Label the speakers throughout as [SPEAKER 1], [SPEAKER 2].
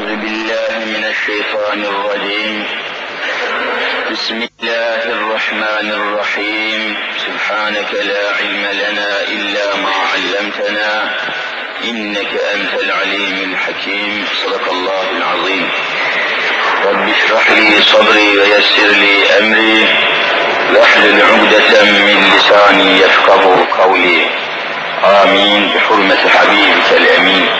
[SPEAKER 1] أعوذ بالله من الشيطان الرجيم. بسم الله الرحمن الرحيم. سبحانك لا علم لنا إلا ما علمتنا. إنك أنت العليم الحكيم. صدق الله العظيم. رب اشرح لي صدري ويسر لي أمري. واحلل عقدة من لساني يفقه قولي. آمين. بحرمة حبيبك الأمين.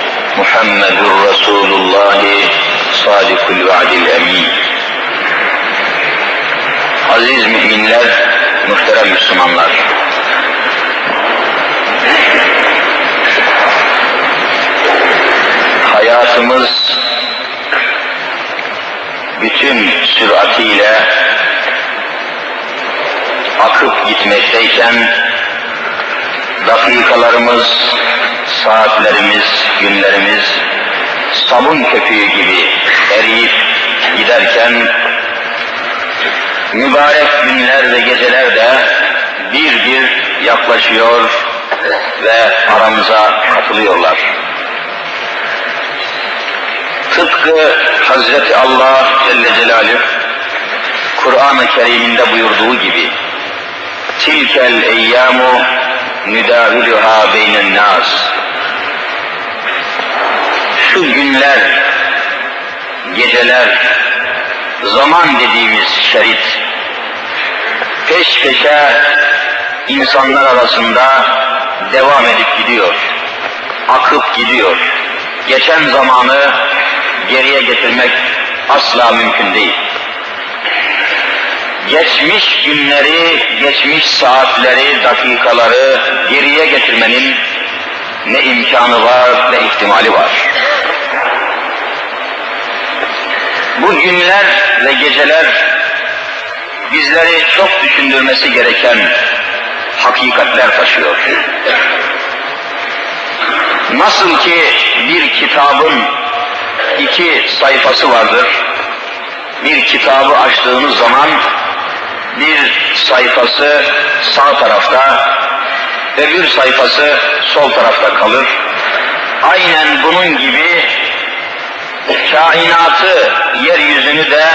[SPEAKER 1] محمد رسول الله صادق الوعد الأمين Aziz müminler, muhterem Müslümanlar. Hayatımız bütün süratiyle akıp gitmekteyken dakikalarımız, saatlerimiz, günlerimiz sabun köpüğü gibi eriyip giderken mübarek günler ve geceler de bir bir yaklaşıyor ve aramıza katılıyorlar. Tıpkı Hazreti Allah Celle Celaluhu Kur'an-ı Kerim'inde buyurduğu gibi tilkel eyyamu nüdaviluha beynen nas şu günler, geceler, zaman dediğimiz şerit peş peşe insanlar arasında devam edip gidiyor. Akıp gidiyor. Geçen zamanı geriye getirmek asla mümkün değil. Geçmiş günleri, geçmiş saatleri, dakikaları geriye getirmenin ne imkanı var ne ihtimali var. Bu günler ve geceler bizleri çok düşündürmesi gereken hakikatler taşıyor. Nasıl ki bir kitabın iki sayfası vardır. Bir kitabı açtığınız zaman bir sayfası sağ tarafta ve bir sayfası sol tarafta kalır. Aynen bunun gibi kainatı, yeryüzünü de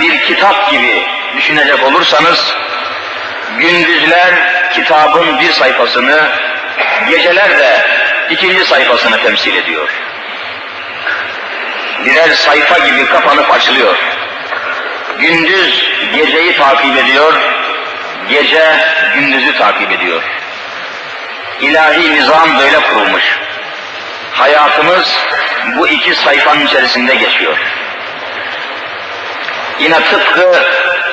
[SPEAKER 1] bir kitap gibi düşünecek olursanız, gündüzler kitabın bir sayfasını, geceler de ikinci sayfasını temsil ediyor. Birer sayfa gibi kapanıp açılıyor. Gündüz geceyi takip ediyor, gece gündüzü takip ediyor. İlahi nizam böyle kurulmuş. Hayatımız bu iki sayfanın içerisinde geçiyor. Yine tıpkı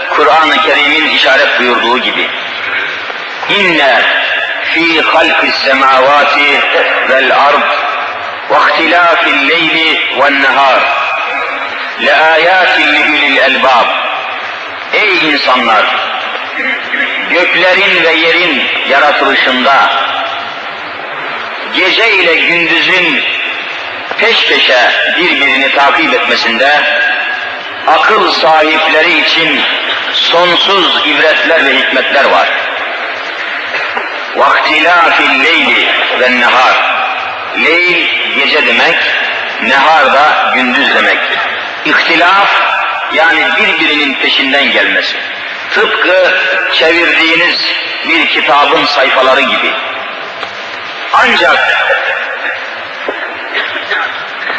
[SPEAKER 1] Kur'an-ı Kerim'in işaret buyurduğu gibi İnne fi halqis semavati vel ard ve ihtilafil leyli ven nehar le ayatin li ulil elbab Ey insanlar! Göklerin ve yerin yaratılışında gece ile gündüzün peş peşe birbirini takip etmesinde akıl sahipleri için sonsuz ibretler ve hikmetler var. Leyli ve nehar. Leyl gece demek, nehar da gündüz demek. İhtilaf yani birbirinin peşinden gelmesi. Tıpkı çevirdiğiniz bir kitabın sayfaları gibi. Ancak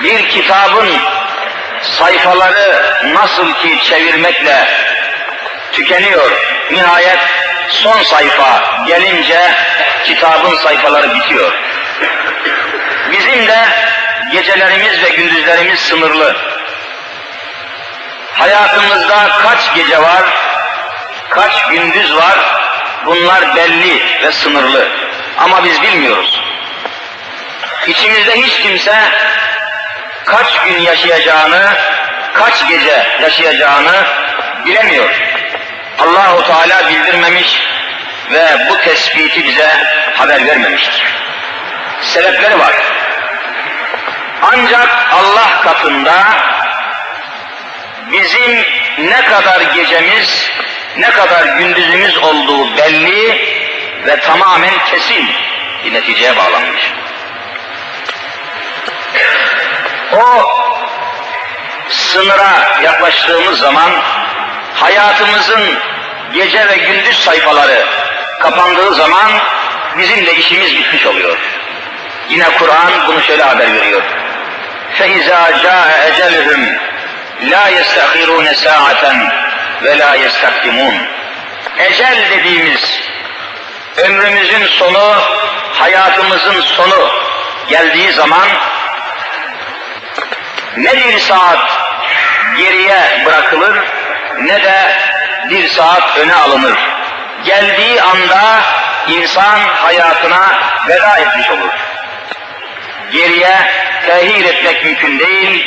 [SPEAKER 1] bir kitabın sayfaları nasıl ki çevirmekle tükeniyor, nihayet son sayfa gelince kitabın sayfaları bitiyor. Bizim de gecelerimiz ve gündüzlerimiz sınırlı. Hayatımızda kaç gece var, kaç gündüz var, bunlar belli ve sınırlı. Ama biz bilmiyoruz. İçimizde hiç kimse kaç gün yaşayacağını kaç gece yaşayacağını bilemiyor. Allahu Teala bildirmemiş ve bu tespiti bize haber vermemiştir. Sebepleri var. Ancak Allah katında bizim ne kadar gecemiz, ne kadar gündüzümüz olduğu belli ve tamamen kesin bir neticeye bağlanmış. O sınıra yaklaştığımız zaman hayatımızın gece ve gündüz sayfaları kapandığı zaman bizim de işimiz bitmiş oluyor. Yine Kur'an bunu şöyle haber veriyor. فَاِذَا جَاءَ اَجَلُهُمْ لَا يَسْتَخِرُونَ سَاعَةً ve la yestakdimun. Ecel dediğimiz ömrümüzün sonu, hayatımızın sonu geldiği zaman ne bir saat geriye bırakılır ne de bir saat öne alınır. Geldiği anda insan hayatına veda etmiş olur. Geriye tehir etmek mümkün değil,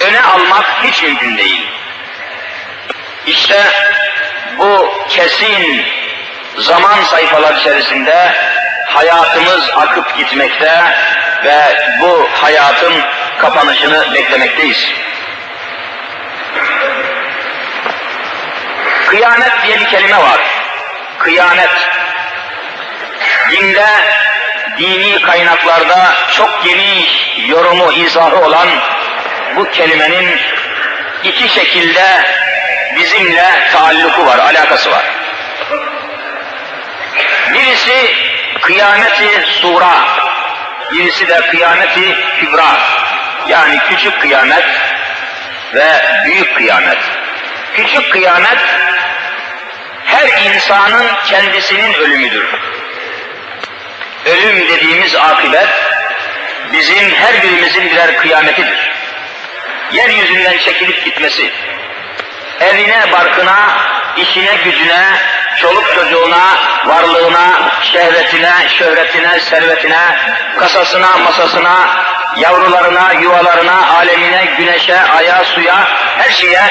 [SPEAKER 1] öne almak hiç mümkün değil. İşte bu kesin zaman sayfalar içerisinde hayatımız akıp gitmekte ve bu hayatın kapanışını beklemekteyiz. Kıyamet diye bir kelime var. Kıyamet. Dinde, dini kaynaklarda çok geniş yorumu, izahı olan bu kelimenin iki şekilde bizimle taalluku var, alakası var. Birisi kıyameti sura, birisi de kıyameti kübra. Yani küçük kıyamet ve büyük kıyamet. Küçük kıyamet her insanın kendisinin ölümüdür. Ölüm dediğimiz akıbet bizim her birimizin birer kıyametidir. Yeryüzünden çekilip gitmesi, evine, barkına, işine, gücüne, çoluk çocuğuna, varlığına, şehvetine, şöhretine, servetine, kasasına, masasına, yavrularına, yuvalarına, alemine, güneşe, aya, suya, her şeye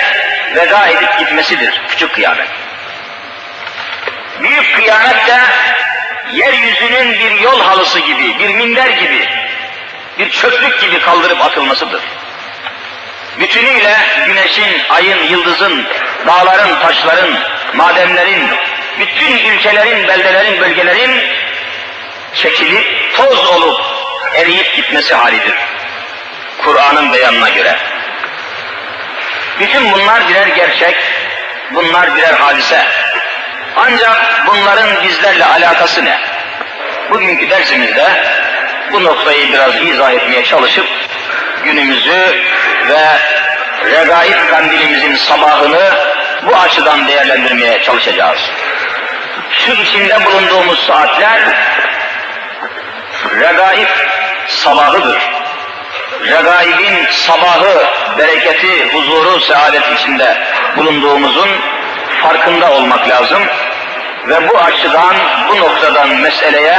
[SPEAKER 1] veda edip gitmesidir küçük kıyamet. Büyük kıyamet de yeryüzünün bir yol halısı gibi, bir minder gibi, bir çöplük gibi kaldırıp atılmasıdır. Bütünüyle güneşin, ayın, yıldızın, dağların, taşların, madenlerin, bütün ülkelerin, beldelerin, bölgelerin çekilip toz olup eriyip gitmesi halidir. Kur'an'ın beyanına göre. Bütün bunlar birer gerçek, bunlar birer hadise. Ancak bunların bizlerle alakası ne? Bugünkü dersimizde bu noktayı biraz izah etmeye çalışıp günümüzü ve regaib kandilimizin sabahını bu açıdan değerlendirmeye çalışacağız. Şu içinde bulunduğumuz saatler regaib sabahıdır. Regaibin sabahı, bereketi, huzuru, saadet içinde bulunduğumuzun farkında olmak lazım. Ve bu açıdan, bu noktadan meseleye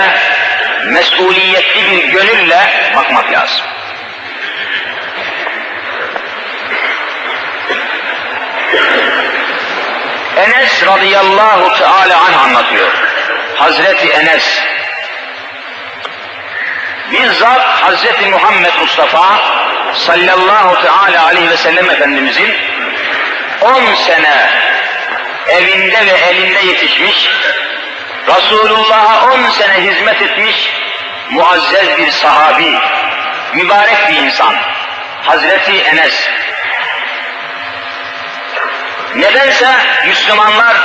[SPEAKER 1] mesuliyetli bir gönülle bakmak lazım. Enes radıyallahu teala anh anlatıyor. Hazreti Enes bizzat Hazreti Muhammed Mustafa sallallahu teala aleyhi ve sellem Efendimizin 10 sene evinde ve elinde yetişmiş, Resulullah'a 10 sene hizmet etmiş muazzez bir sahabi, mübarek bir insan. Hazreti Enes Nedense Müslümanlar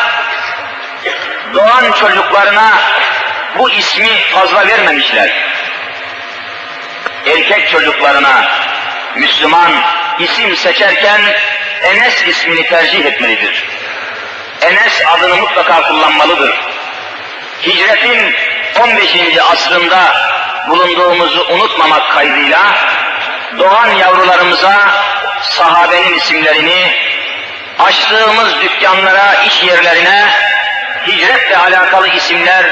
[SPEAKER 1] doğan çocuklarına bu ismi fazla vermemişler. Erkek çocuklarına Müslüman isim seçerken Enes ismini tercih etmelidir. Enes adını mutlaka kullanmalıdır. Hicretin 15. asrında bulunduğumuzu unutmamak kaydıyla doğan yavrularımıza sahabenin isimlerini açtığımız dükkanlara, iş yerlerine hicretle alakalı isimler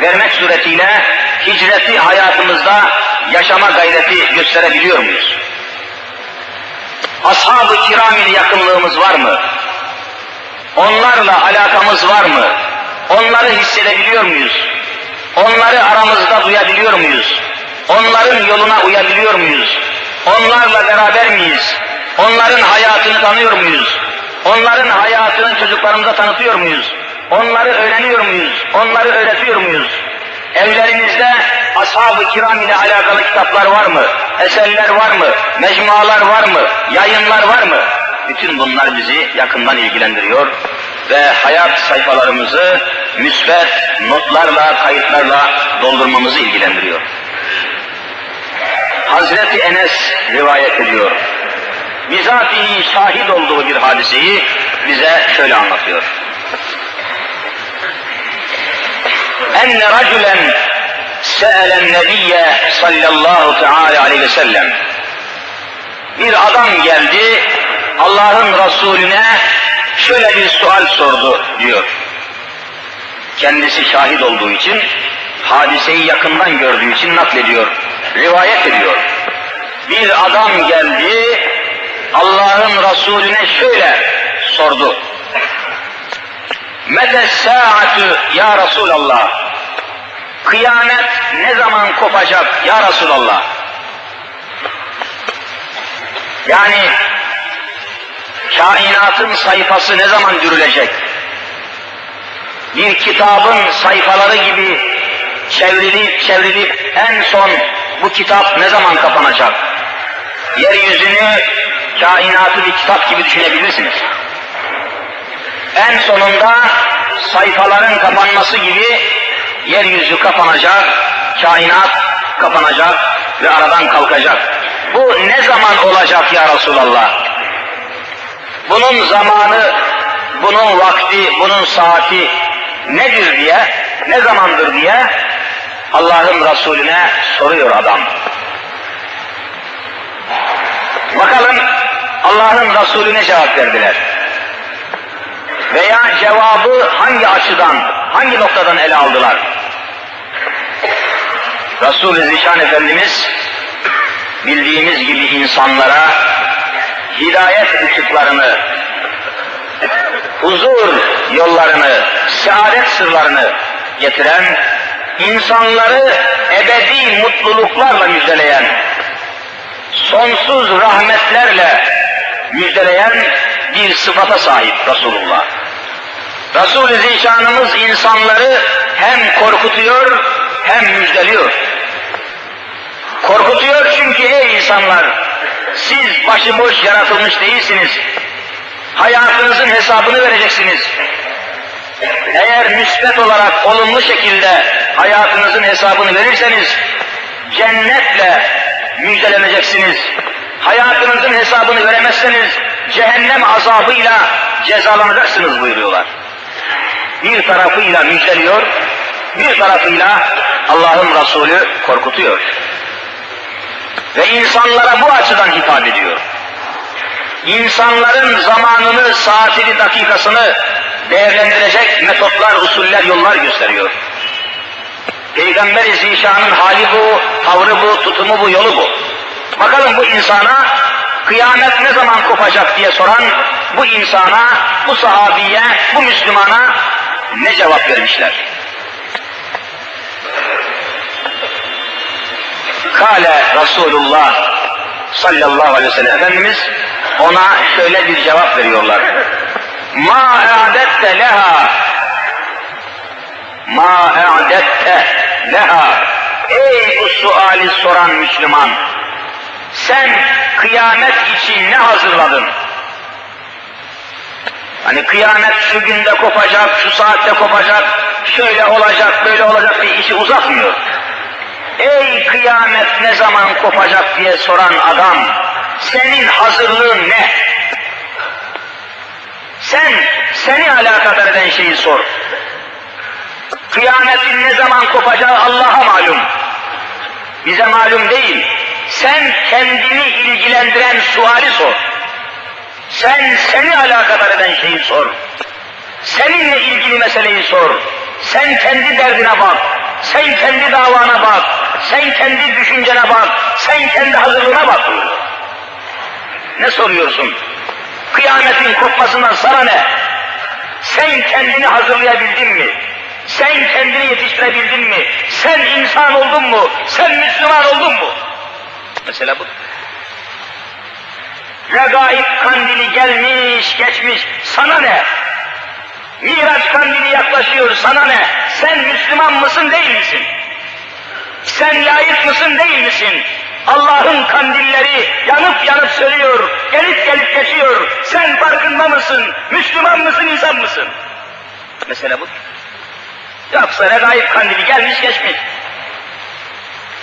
[SPEAKER 1] vermek suretiyle hicreti hayatımızda yaşama gayreti gösterebiliyor muyuz? Ashab-ı kiram yakınlığımız var mı? Onlarla alakamız var mı? Onları hissedebiliyor muyuz? Onları aramızda duyabiliyor muyuz? Onların yoluna uyabiliyor muyuz? Onlarla beraber miyiz? Onların hayatını tanıyor muyuz? Onların hayatını çocuklarımıza tanıtıyor muyuz? Onları öğreniyor muyuz? Onları öğretiyor muyuz? Evlerinizde ashab-ı kiram ile alakalı kitaplar var mı? Eserler var mı? Mecmualar var mı? Yayınlar var mı? Bütün bunlar bizi yakından ilgilendiriyor ve hayat sayfalarımızı müsbet notlarla, kayıtlarla doldurmamızı ilgilendiriyor. Hazreti Enes rivayet ediyor. Bizatihi şahit olduğu bir hadiseyi bize şöyle anlatıyor. enne raculen se'elen nebiyye sallallahu teala aleyhi ve sellem bir adam geldi Allah'ın Resulüne şöyle bir sual sordu diyor. Kendisi şahit olduğu için, hadiseyi yakından gördüğü için naklediyor, rivayet ediyor. Bir adam geldi, Allah'ın Resulüne şöyle sordu. Mete saatü ya Resulallah. Kıyamet ne zaman kopacak ya Resulallah? Yani kainatın sayfası ne zaman dürülecek? Bir kitabın sayfaları gibi çevrilip çevrilip en son bu kitap ne zaman kapanacak? Yeryüzünü, kainatı bir kitap gibi düşünebilirsiniz. En sonunda sayfaların kapanması gibi yeryüzü kapanacak, kainat kapanacak ve aradan kalkacak. Bu ne zaman olacak ya Resulallah? Bunun zamanı, bunun vakti, bunun saati nedir diye, ne zamandır diye Allah'ın Resulüne soruyor adam. Bakalım Allah'ın Resulüne cevap verdiler. Veya cevabı hangi açıdan, hangi noktadan ele aldılar? Resul-i Zişan Efendimiz bildiğimiz gibi insanlara hidayet ışıklarını, huzur yollarını, saadet sırlarını getiren, insanları ebedi mutluluklarla müjdeleyen, sonsuz rahmetlerle müjdeleyen bir sıfata sahip Resulullah. Resul-i Zişanımız insanları hem korkutuyor hem müjdeliyor. Korkutuyor çünkü ey insanlar, siz başıboş yaratılmış değilsiniz. Hayatınızın hesabını vereceksiniz. Eğer müsbet olarak olumlu şekilde hayatınızın hesabını verirseniz cennetle müjdeleneceksiniz. Hayatınızın hesabını veremezseniz cehennem azabıyla cezalanacaksınız buyuruyorlar. Bir tarafıyla müjdeliyor, bir tarafıyla Allah'ın Resulü korkutuyor. Ve insanlara bu açıdan hitap ediyor. İnsanların zamanını, saatini, dakikasını değerlendirecek metotlar, usuller, yollar gösteriyor. Peygamber-i Zişan'ın hali bu, tavrı bu, tutumu bu, yolu bu. Bakalım bu insana kıyamet ne zaman kopacak diye soran bu insana, bu sahabiye, bu Müslümana ne cevap vermişler? Kale Resulullah sallallahu aleyhi ve sellem Efendimiz ona şöyle bir cevap veriyorlar. Ma e'adette leha Ma e'adette leha Ey bu suali soran Müslüman sen kıyamet için ne hazırladın? Hani kıyamet şu günde kopacak, şu saatte kopacak, şöyle olacak, böyle olacak diye işi uzatmıyor. Ey kıyamet ne zaman kopacak diye soran adam, senin hazırlığın ne? Sen, seni alakadar eden şeyi sor. Kıyametin ne zaman kopacağı Allah'a malum. Bize malum değil. Sen kendini ilgilendiren suali sor. Sen seni alakadar eden şeyi sor. Seninle ilgili meseleyi sor. Sen kendi derdine bak. Sen kendi davana bak. Sen kendi düşüncene bak. Sen kendi hazırlığına bak. Ne soruyorsun? Kıyametin kopmasından sana ne? Sen kendini hazırlayabildin mi? Sen kendini yetiştirebildin mi? Sen insan oldun mu? Sen Müslüman oldun mu? Mesela bu. Regaib kandili gelmiş, geçmiş. Sana ne? Miraç kandili yaklaşıyor, sana ne? Sen Müslüman mısın, değil misin? Sen layık mısın, değil misin? Allah'ın kandilleri yanıp yanıp sönüyor, gelip gelip geçiyor. Sen farkında mısın? Müslüman mısın, insan mısın? Mesela bu. Yoksa regaib kandili gelmiş geçmiş.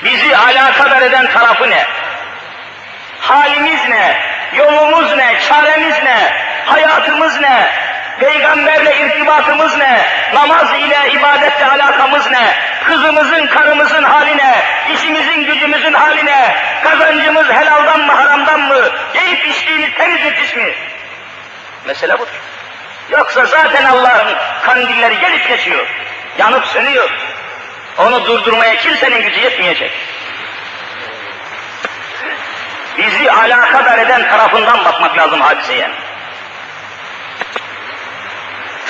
[SPEAKER 1] Bizi alakadar eden tarafı ne? Halimiz ne? Yolumuz ne? Çaremiz ne? Hayatımız ne? Peygamberle irtibatımız ne? Namaz ile, ibadetle alakamız ne? Kızımızın, karımızın hali ne? İşimizin, gücümüzün hali ne? Kazancımız helaldan mı, haramdan mı? Yiyip içtiğimiz temiz mi, mi? Mesele budur. Yoksa zaten Allah'ın kandilleri gelip geçiyor. Yanıp sönüyor. Onu durdurmaya kimsenin gücü yetmeyecek. Bizi alakadar eden tarafından bakmak lazım hadiseye.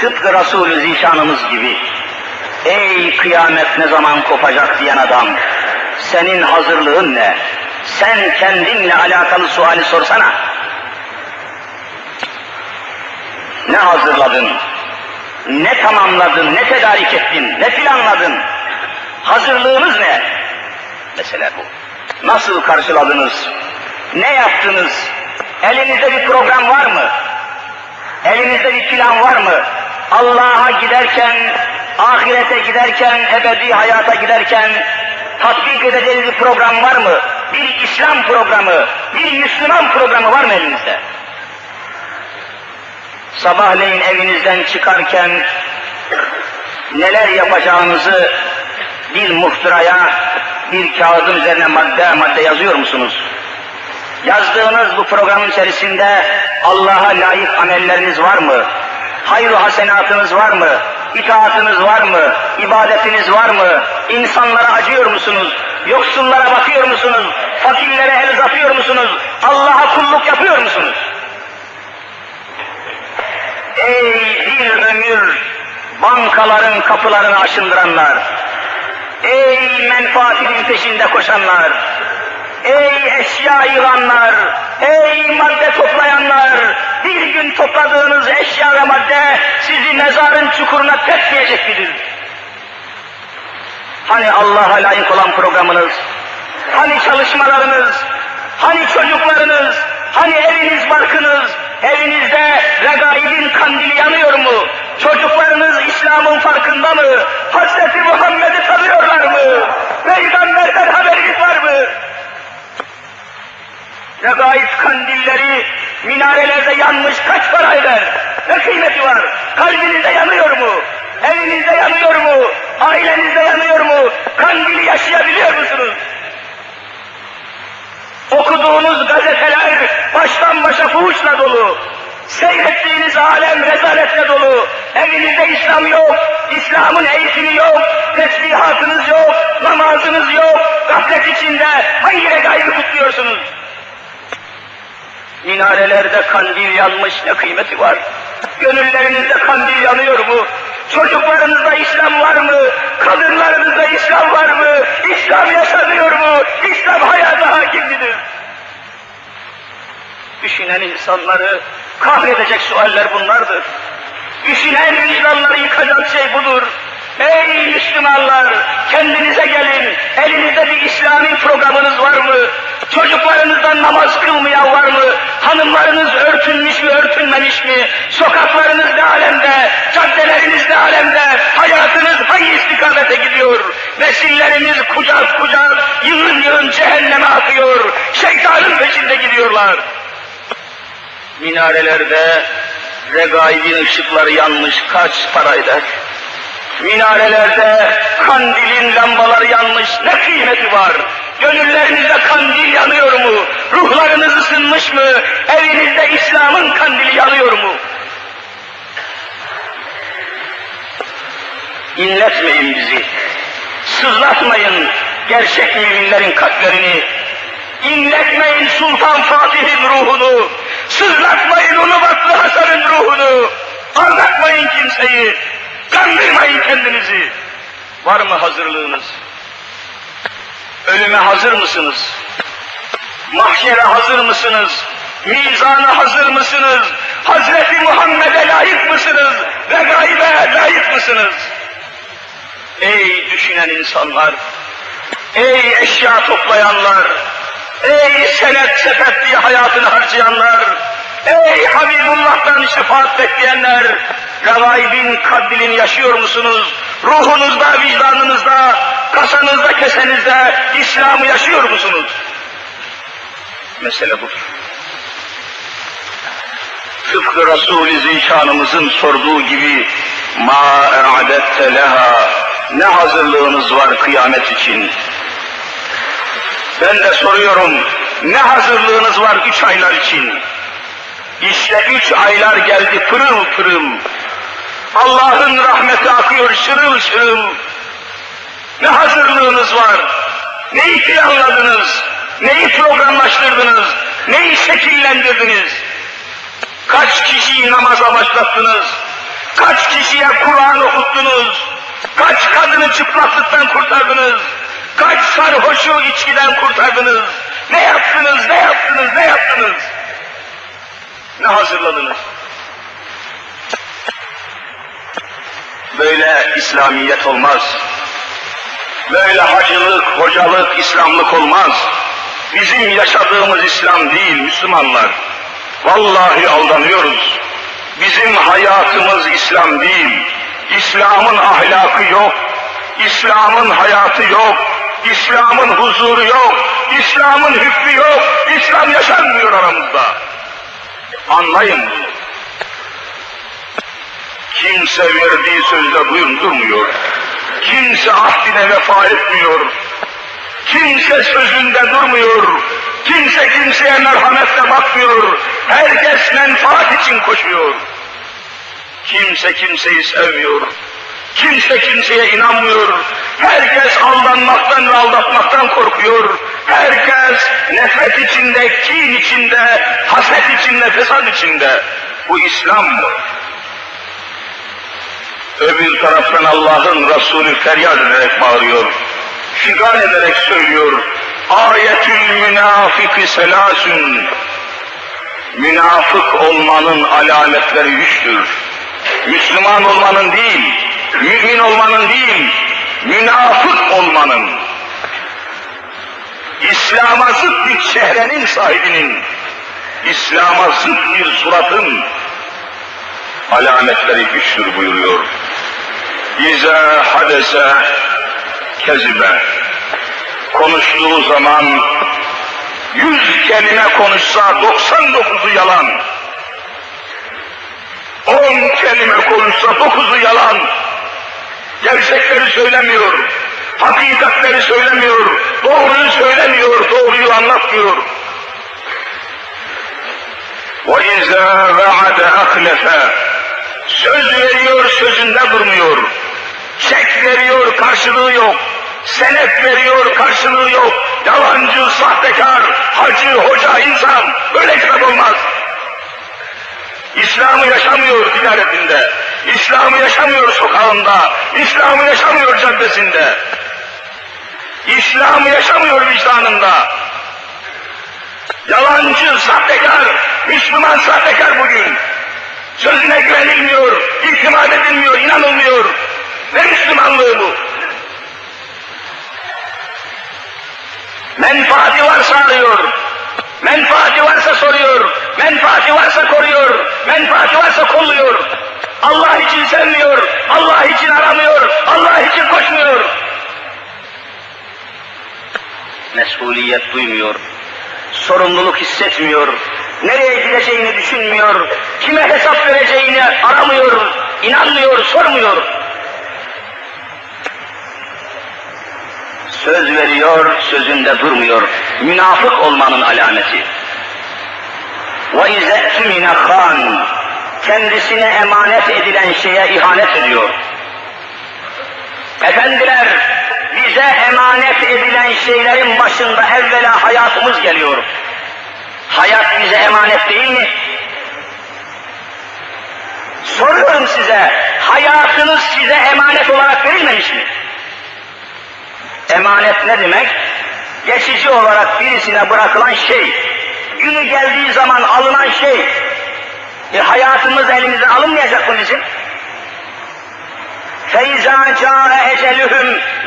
[SPEAKER 1] Tıpkı Resulü Zişanımız gibi, ey kıyamet ne zaman kopacak diyen adam, senin hazırlığın ne? Sen kendinle alakalı suali sorsana. Ne hazırladın? Ne tamamladın? Ne tedarik ettin? Ne planladın? Hazırlığınız ne? Mesela bu. Nasıl karşıladınız? Ne yaptınız? Elinizde bir program var mı? Elinizde bir plan var mı? Allah'a giderken, ahirete giderken, ebedi hayata giderken tatbik edeceğiniz bir program var mı? Bir İslam programı, bir Müslüman programı var mı elinizde? Sabahleyin evinizden çıkarken neler yapacağınızı bir muhtıraya, bir kağıdın üzerine madde madde yazıyor musunuz? Yazdığınız bu programın içerisinde Allah'a layık amelleriniz var mı? Hayır hasenatınız var mı? İtaatınız var mı? İbadetiniz var mı? İnsanlara acıyor musunuz? Yoksullara bakıyor musunuz? Fakirlere el uzatıyor musunuz? Allah'a kulluk yapıyor musunuz? Ey bir ömür bankaların kapılarını aşındıranlar! Ey menfaatinin peşinde koşanlar! Ey eşya yılanlar, ey madde toplayanlar, bir gün topladığınız eşya ve madde sizi mezarın çukuruna tepmeyecek midir? Hani Allah'a layık olan programınız, hani çalışmalarınız, hani çocuklarınız, hani eviniz barkınız, evinizde regaibin kandili yanıyor mu? Çocuklarınız İslam'ın farkında mı? Hazreti Muhammed'i tanıyorlar mı? Peygamberden haberiniz var mı? Regaib kandilleri minarelerde yanmış kaç para eder? Ne kıymeti var? Kalbinizde yanıyor mu? Evinizde yanıyor mu? Ailenizde yanıyor mu? Kandili yaşayabiliyor musunuz? Okuduğunuz gazeteler baştan başa fuhuşla dolu. Seyrettiğiniz alem rezaletle dolu. Evinizde İslam yok, İslam'ın eğitimi yok, tesbihatınız yok, namazınız yok. Gaflet içinde hangi regaibı kutluyorsunuz? Minarelerde kandil yanmış ne kıymeti var? Gönüllerinizde kandil yanıyor mu? Çocuklarınızda İslam var mı? Kadınlarınızda İslam var mı? İslam yaşanıyor mu? İslam hayata hakim midir? Düşünen insanları kahredecek sualler bunlardır. Düşünen vicdanları yıkacak şey budur. Ey Müslümanlar! Kendinize gelin. Elinizde bir İslami programınız var mı? Çocuklarınızdan namaz kılmayan var mı? Hanımlarınız örtünmüş mü, örtünmemiş mi? Sokaklarınız ne alemde? Caddeleriniz ne alemde? Hayatınız hangi istikamete gidiyor? Nesilleriniz kucak kucak, yığın yığın cehenneme akıyor. Şeytanın peşinde gidiyorlar. Minarelerde regaibin ışıkları yanmış kaç para eder? Minarelerde kandilin lambaları yanmış ne kıymeti var? Gönüllerinizde kandil yanıyor mu? Ruhlarınız ısınmış mı? Evinizde İslam'ın kandili yanıyor mu? İnletmeyin bizi. Sızlatmayın gerçek müminlerin kalplerini. İnletmeyin Sultan Fatih'in ruhunu. Sızlatmayın Ulubatlı Hasan'ın ruhunu. Aldatmayın kimseyi. Kandırmayın kendinizi. Var mı hazırlığınız? Ölüme hazır mısınız? Mahşere hazır mısınız? Mizana hazır mısınız? Hazreti Muhammed'e layık mısınız? Ve gaybe layık mısınız? Ey düşünen insanlar! Ey eşya toplayanlar! Ey senet sepet diye hayatını harcayanlar! Ey Habibullah'tan şefaat bekleyenler! Revaibin kadrilini yaşıyor musunuz? Ruhunuzda, vicdanınızda, kasanızda, kesenizde İslam'ı yaşıyor musunuz? Mesele bu. Tıpkı Resul-i Zişanımızın sorduğu gibi ma e'adette leha ne hazırlığınız var kıyamet için? Ben de soruyorum ne hazırlığınız var üç aylar için? İşte üç aylar geldi pırıl pırıl. Allah'ın rahmeti akıyor şırıl şırıl. Ne hazırlığınız var? Neyi planladınız? Neyi programlaştırdınız? Neyi şekillendirdiniz? Kaç kişiyi namaza başlattınız? Kaç kişiye Kur'an okuttunuz? Kaç kadını çıplaklıktan kurtardınız? Kaç sarhoşu içkiden kurtardınız? Ne yaptınız, ne yaptınız, ne yaptınız? Ne hazırladınız? Böyle İslamiyet olmaz. Böyle hacılık, hocalık, İslamlık olmaz. Bizim yaşadığımız İslam değil Müslümanlar. Vallahi aldanıyoruz. Bizim hayatımız İslam değil. İslam'ın ahlakı yok. İslam'ın hayatı yok. İslam'ın huzuru yok. İslam'ın hükmü yok. İslam yaşanmıyor aramızda. Anlayın. Kimse verdiği sözde durmuyor. Kimse ahdine vefa etmiyor. Kimse sözünde durmuyor. Kimse kimseye merhametle bakmıyor. Herkes menfaat için koşuyor. Kimse kimseyi sevmiyor. Kimse kimseye inanmıyor. Herkes aldanmaktan ve aldatmaktan korkuyor. Herkes nefret içinde, kin içinde, haset içinde, fesat içinde. Bu İslam mı? Öbür taraftan Allah'ın Resulü feryat ederek bağırıyor. Figan ederek söylüyor. Ayetül münafiki selasün. Münafık olmanın alametleri üçtür. Müslüman olmanın değil, mümin olmanın değil, münafık olmanın. İslam'a zıt bir çehrenin sahibinin, İslam'a zıt bir suratın alametleri güçtür buyuruyor. İza hadese kezibe. Konuştuğu zaman yüz kelime konuşsa 99'u yalan. On kelime konuşsa 9'u yalan. Gerçekleri söylemiyor. Hakikatleri söylemiyor. Doğruyu söylemiyor. Doğruyu anlatmıyor. وَاِذَا وَعَدَ اَخْلَفَ Söz veriyor, sözünde durmuyor. Çek veriyor, karşılığı yok. Senet veriyor, karşılığı yok. Yalancı, sahtekar, hacı, hoca, insan. Böyle kitap olmaz. İslam'ı yaşamıyor ticaretinde. İslam'ı yaşamıyor sokağında. İslam'ı yaşamıyor caddesinde. İslam'ı yaşamıyor vicdanında. Yalancı, sahtekar, Müslüman sahtekar bugün. Sözüne güvenilmiyor, itimat edilmiyor, inanılmıyor. Ne Müslümanlığı bu? Menfaati varsa arıyor, menfaati varsa soruyor, menfaati varsa koruyor, menfaati varsa kolluyor. Allah için sevmiyor, Allah için aramıyor, Allah için koşmuyor. Mesuliyet duymuyor, sorumluluk hissetmiyor, nereye gideceğini düşünmüyor, kime hesap vereceğini aramıyor, inanmıyor, sormuyor. Söz veriyor, sözünde durmuyor. Münafık olmanın alameti. وَاِذَا اَتْمِنَ خَانٍ Kendisine emanet edilen şeye ihanet ediyor. Efendiler, bize emanet edilen şeylerin başında evvela hayatımız geliyor. Hayat bize emanet değil mi? Soruyorum size, hayatınız size emanet olarak verilmemiş mi? Emanet ne demek? Geçici olarak birisine bırakılan şey, günü geldiği zaman alınan şey. E hayatımız elimize alınmayacak mı bizim? فَاِذَا جَاءَ اَجَلُهُمْ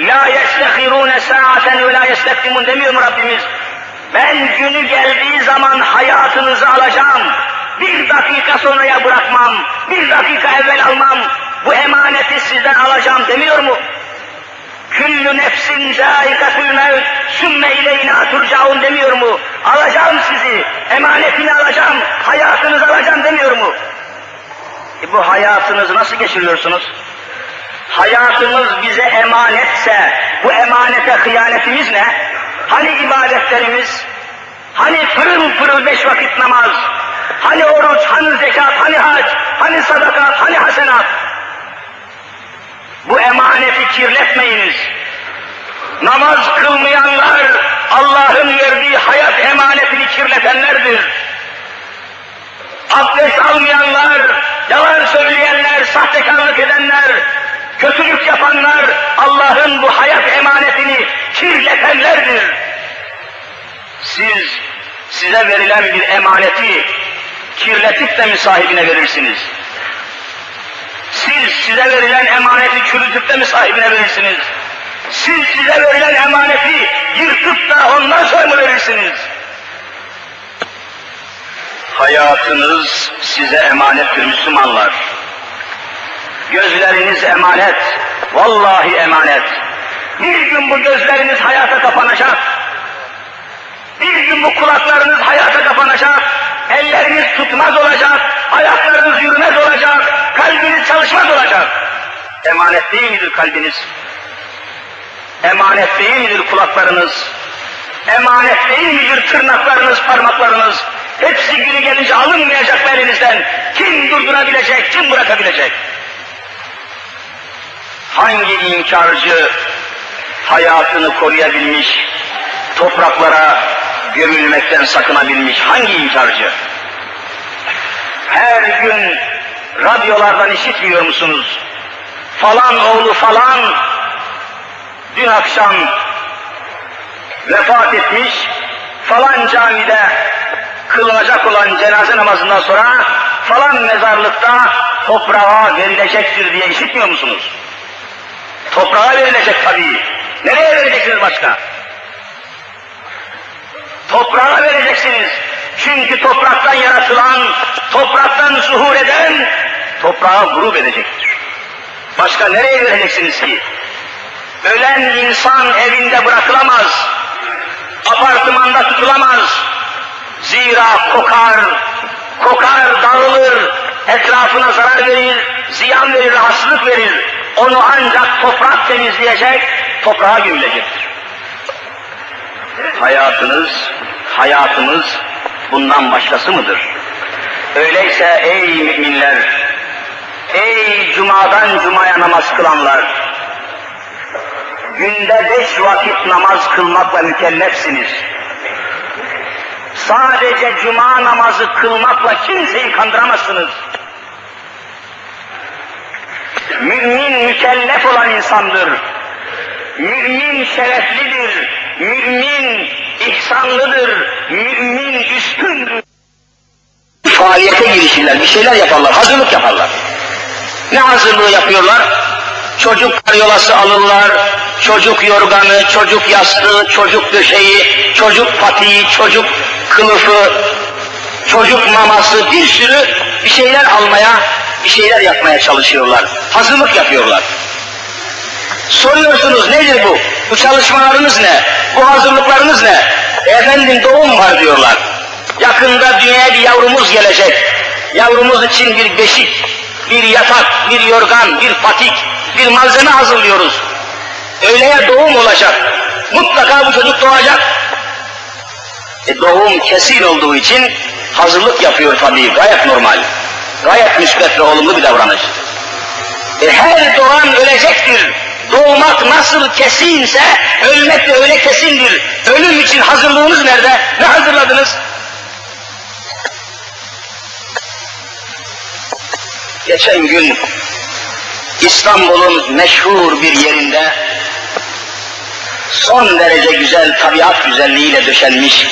[SPEAKER 1] لَا يَسْتَخِرُونَ سَاعَةً وَلَا يَسْتَقْدِمُونَ demiyor mu Rabbimiz? Ben günü geldiği zaman hayatınızı alacağım. Bir dakika sonraya bırakmam, bir dakika evvel almam. Bu emaneti sizden alacağım demiyor mu? Küllü nefsin zâikatül mevt, sümme ileyna turcaun demiyor mu? Alacağım sizi, emanetini alacağım, hayatınızı alacağım demiyor mu? E bu hayatınızı nasıl geçiriyorsunuz? Hayatımız bize emanetse, bu emanete hıyanetimiz ne? Hani ibadetlerimiz? Hani pırıl pırıl beş vakit namaz? Hani oruç, hani zekat, hani hac, hani sadakat, hani hasenat? Bu emaneti kirletmeyiniz. Namaz kılmayanlar Allah'ın verdiği hayat emanetini kirletenlerdir. Abdest almayanlar, yalan söyleyenler, sahtekarlık edenler, kötülük yapanlar Allah'ın bu hayat emanetini kirletenlerdir. Siz size verilen bir emaneti kirletip de mi sahibine verirsiniz? Siz size verilen emaneti çürütüp de mi sahibine verirsiniz? Siz size verilen emaneti yırtıp da ondan sonra mı verirsiniz? Hayatınız size emanettir Müslümanlar. Gözleriniz emanet, vallahi emanet. Bir gün bu gözleriniz hayata kapanacak. Bir gün bu kulaklarınız hayata kapanacak. Elleriniz tutmaz olacak, ayaklarınız yürümez olacak, kalbiniz çalışmaz olacak. Emanet değil midir kalbiniz? Emanet değil midir kulaklarınız? Emanet değil midir tırnaklarınız, parmaklarınız? Hepsi günü gelince alınmayacak elinizden? Kim durdurabilecek, kim bırakabilecek? Hangi inkarcı hayatını koruyabilmiş, topraklara gömülmekten sakınabilmiş hangi inkarcı? Her gün radyolardan işitmiyor musunuz? Falan oğlu falan dün akşam vefat etmiş, falan camide kılınacak olan cenaze namazından sonra falan mezarlıkta toprağa verilecektir diye işitmiyor musunuz? Toprağa verilecek tabii. Nereye vereceksiniz başka? Toprağa vereceksiniz. Çünkü topraktan yaratılan, topraktan zuhur eden, toprağa grup edecektir. Başka nereye vereceksiniz ki? Ölen insan evinde bırakılamaz, apartmanda tutulamaz. Zira kokar, kokar, dağılır, etrafına zarar verir, ziyan verir, rahatsızlık verir. Onu ancak toprak temizleyecek, toprağa gömülecektir. Hayatınız, hayatımız bundan başkası mıdır? Öyleyse ey müminler, ey cumadan cumaya namaz kılanlar, günde beş vakit namaz kılmakla mükellefsiniz. Sadece cuma namazı kılmakla kimseyi kandıramazsınız. Mümin mükellef olan insandır. Mümin şereflidir. Mümin ihsanlıdır. Mümin üstündür. Faaliyete girişirler, bir şeyler yaparlar, hazırlık yaparlar. Ne hazırlığı yapıyorlar? Çocuk karyolası alırlar, çocuk yorganı, çocuk yastığı, çocuk döşeği, çocuk patiği, çocuk kılıfı, çocuk maması, bir sürü bir şeyler almaya, bir şeyler yapmaya çalışıyorlar. Hazırlık yapıyorlar. Soruyorsunuz nedir bu? Bu çalışmalarınız ne? Bu hazırlıklarınız ne? Efendim doğum var diyorlar. Yakında dünyaya bir yavrumuz gelecek. Yavrumuz için bir beşik, bir yatak, bir yorgan, bir patik, bir malzeme hazırlıyoruz. Öyleye doğum olacak. Mutlaka bu çocuk doğacak. E doğum kesin olduğu için hazırlık yapıyor tabii, gayet normal. Gayet müsbet ve olumlu bir davranış. E her doğan ölecektir. Doğmak nasıl kesinse ölmek de öyle kesindir. Ölüm için hazırlığınız nerede? Ne hazırladınız? Geçen gün İstanbul'un meşhur bir yerinde son derece güzel tabiat güzelliğiyle döşenmiş,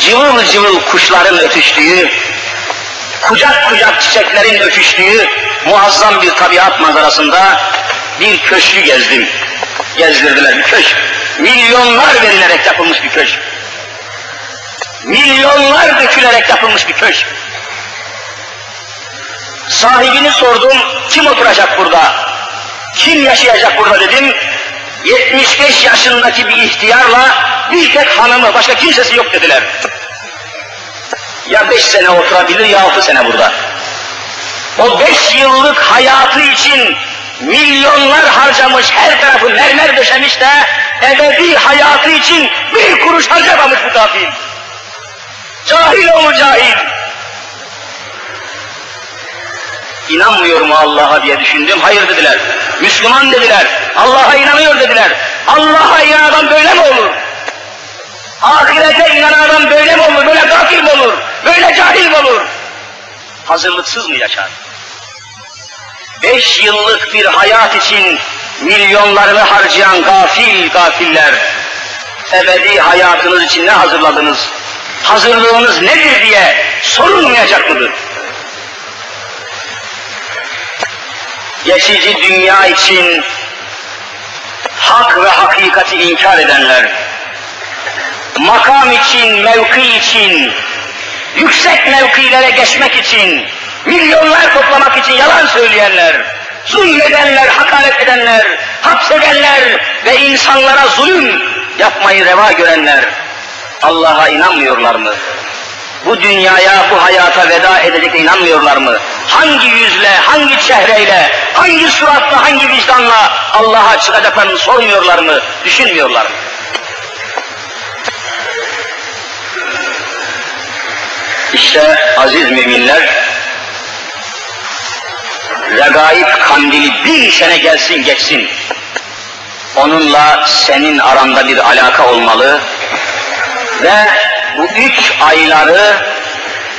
[SPEAKER 1] cıvıl cıvıl kuşların ötüştüğü kucak kucak çiçeklerin öpüştüğü muazzam bir tabiat manzarasında bir köşkü gezdim. Gezdirdiler bir köşk. Milyonlar verilerek yapılmış bir köşk. Milyonlar dökülerek yapılmış bir köşk. Sahibini sordum, kim oturacak burada? Kim yaşayacak burada dedim. 75 yaşındaki bir ihtiyarla bir tek hanımı, başka kimsesi yok dediler. Ya beş sene oturabilir ya altı sene burada. O beş yıllık hayatı için milyonlar harcamış, her tarafı mermer döşemiş de ebedi hayatı için bir kuruş harcamamış bu kafir. Cahil olur cahil. İnanmıyor mu Allah'a diye düşündüm. Hayır dediler. Müslüman dediler. Allah'a inanıyor dediler. Allah'a inanan böyle mi olur? Ahirete inanan böyle mi olur? Böyle gafil mi olur? Böyle cahil mi olur? Hazırlıksız mı yaşar? Beş yıllık bir hayat için milyonlarını harcayan gafil gafiller, ebedi hayatınız için ne hazırladınız? Hazırlığınız nedir diye sorulmayacak mıdır? Geçici dünya için hak ve hakikati inkar edenler, makam için, mevki için, yüksek mevkilere geçmek için, milyonlar toplamak için yalan söyleyenler, zulmedenler, hakaret edenler, hapsedenler ve insanlara zulüm yapmayı reva görenler, Allah'a inanmıyorlar mı? Bu dünyaya, bu hayata veda edecek inanmıyorlar mı? Hangi yüzle, hangi çehreyle, hangi suratla, hangi vicdanla Allah'a çıkacaklarını sormuyorlar mı, düşünmüyorlar mı? İşte aziz müminler, regaib kandili bin sene gelsin geçsin. Onunla senin aranda bir alaka olmalı ve bu üç ayları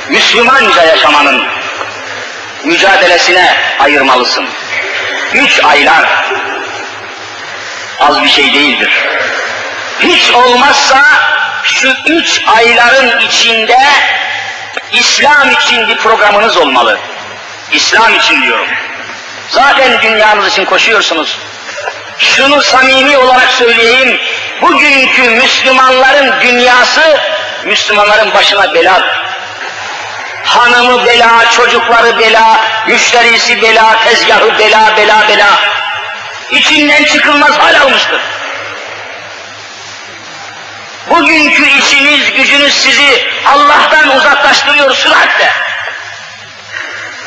[SPEAKER 1] Müslümanca yaşamanın mücadelesine ayırmalısın. Üç aylar az bir şey değildir. Hiç olmazsa şu üç ayların içinde İslam için bir programınız olmalı. İslam için diyorum. Zaten dünyanız için koşuyorsunuz. Şunu samimi olarak söyleyeyim, bugünkü Müslümanların dünyası, Müslümanların başına bela. Hanımı bela, çocukları bela, müşterisi bela, tezgahı bela, bela, bela. İçinden çıkılmaz hal almıştır. Bugünkü işiniz, gücünüz sizi Allah'tan uzaklaştırıyor süratle.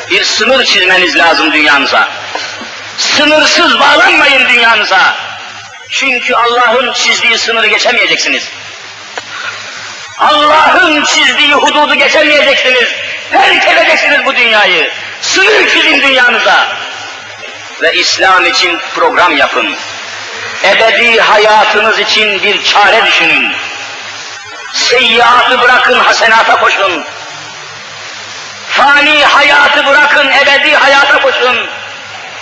[SPEAKER 1] Bir sınır çizmeniz lazım dünyanıza. Sınırsız bağlanmayın dünyanıza. Çünkü Allah'ın çizdiği sınırı geçemeyeceksiniz. Allah'ın çizdiği hududu geçemeyeceksiniz. Terk bu dünyayı. Sınır çizin dünyanıza. Ve İslam için program yapın. Ebedi hayatınız için bir çare düşünün. Seyyiatı bırakın, hasenata koşun. Fani hayatı bırakın, ebedi hayata koşun.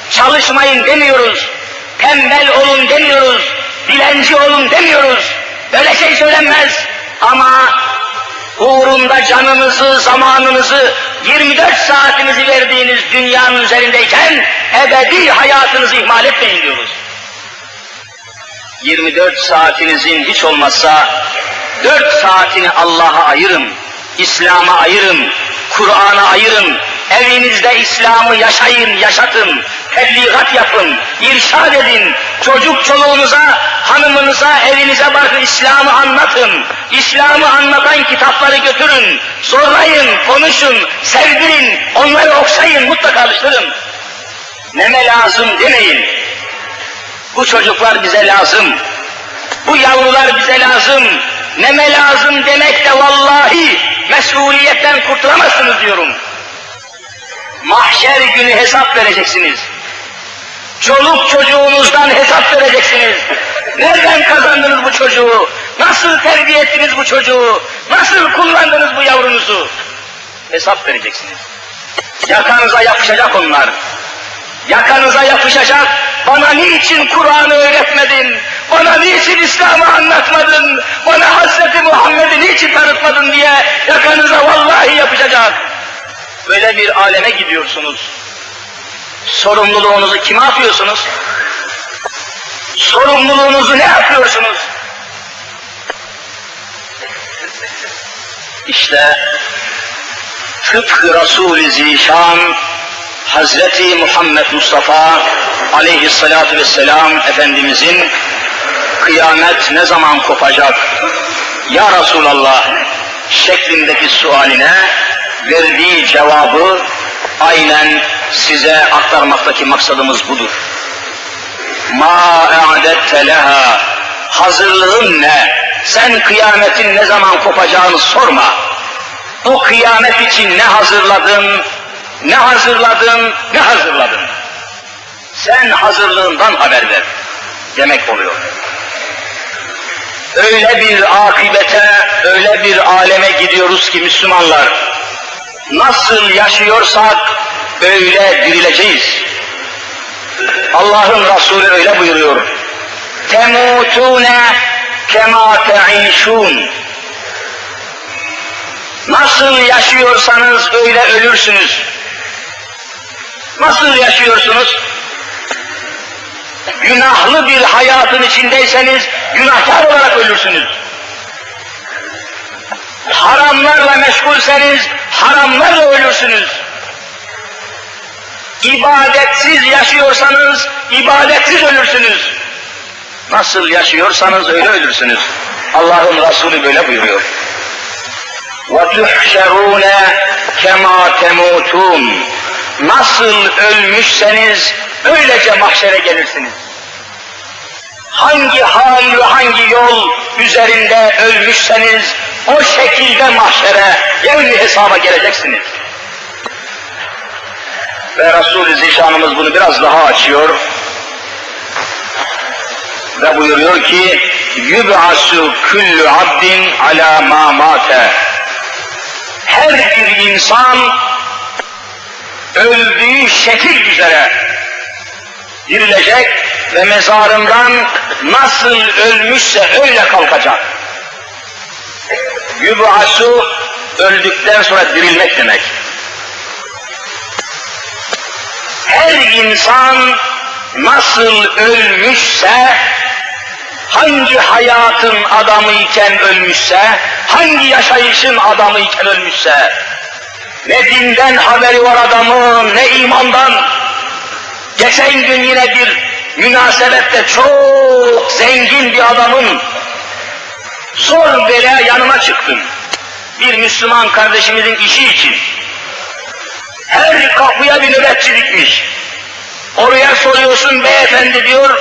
[SPEAKER 1] Çalışmayın demiyoruz. Tembel olun demiyoruz. Dilenci olun demiyoruz. Öyle şey söylenmez. Ama uğrunda canınızı, zamanınızı, 24 saatinizi verdiğiniz dünyanın üzerindeyken ebedi hayatınızı ihmal etmeyin diyoruz. 24 saatinizin hiç olmazsa 4 saatini Allah'a ayırın, İslam'a ayırın, Kur'an'a ayırın, evinizde İslam'ı yaşayın, yaşatın, tebliğat yapın, irşad edin, çocuk çoluğunuza, hanımınıza, evinize bakın İslam'ı anlatın, İslam'ı anlatan kitapları götürün, sorlayın, konuşun, sevdirin, onları okşayın, mutlaka alıştırın. Neme lazım demeyin. Bu çocuklar bize lazım. Bu yavrular bize lazım. Neme lazım demek de vallahi mesuliyetten kurtulamazsınız diyorum. Mahşer günü hesap vereceksiniz. Çoluk çocuğunuzdan hesap vereceksiniz. Nereden kazandınız bu çocuğu? Nasıl terbiye ettiniz bu çocuğu? Nasıl kullandınız bu yavrunuzu? Hesap vereceksiniz. Yakanıza yapışacak onlar. Yakanıza yapışacak. Bana niçin Kur'an'ı öğretmedin? Bana niçin İslam'ı anlatmadın? Bana Hazreti Muhammed'i niçin tanıtmadın diye yakanıza vallahi yapışacak. Böyle bir aleme gidiyorsunuz. Sorumluluğunuzu kime atıyorsunuz? Sorumluluğunuzu ne yapıyorsunuz? İşte tıpkı Resul-i Zişan Hazreti Muhammed Mustafa aleyhissalatu vesselam Efendimizin kıyamet ne zaman kopacak? Ya Resulallah şeklindeki sualine verdiği cevabı aynen size aktarmaktaki maksadımız budur. Ma e'adette leha hazırlığın ne? Sen kıyametin ne zaman kopacağını sorma. Bu kıyamet için ne hazırladın, ne hazırladın, ne hazırladın. Sen hazırlığından haber ver demek oluyor. Öyle bir akibete, öyle bir aleme gidiyoruz ki Müslümanlar, nasıl yaşıyorsak öyle dirileceğiz. Allah'ın Resulü öyle buyuruyor. Temutune kema te'işun. Nasıl yaşıyorsanız öyle ölürsünüz. Nasıl yaşıyorsunuz? Günahlı bir hayatın içindeyseniz günahkar olarak ölürsünüz. Haramlarla meşgulseniz haramlarla ölürsünüz. İbadetsiz yaşıyorsanız ibadetsiz ölürsünüz. Nasıl yaşıyorsanız öyle ölürsünüz. Allah'ın Resulü böyle buyuruyor. وَتُحْشَرُونَ كَمَا تَمُوتُونَ Nasıl ölmüşseniz Böylece mahşere gelirsiniz. Hangi hal ve hangi yol üzerinde ölmüşseniz o şekilde mahşere, yevmi hesaba geleceksiniz. Ve Resul-i Zişanımız bunu biraz daha açıyor. Ve buyuruyor ki, Yüb'asu küllü abdin ala ma mate. Her bir insan öldüğü şekil üzere dirilecek ve mezarından nasıl ölmüşse öyle kalkacak. Yübasu öldükten sonra dirilmek demek. Her insan nasıl ölmüşse, hangi hayatın adamı iken ölmüşse, hangi yaşayışın adamı iken ölmüşse, ne dinden haberi var adamın, ne imandan. Geçen gün yine bir münasebette çok zengin bir adamın zor bela yanıma çıktım. Bir Müslüman kardeşimizin işi için. Her kapıya bir nöbetçi dikmiş. Oraya soruyorsun beyefendi diyor,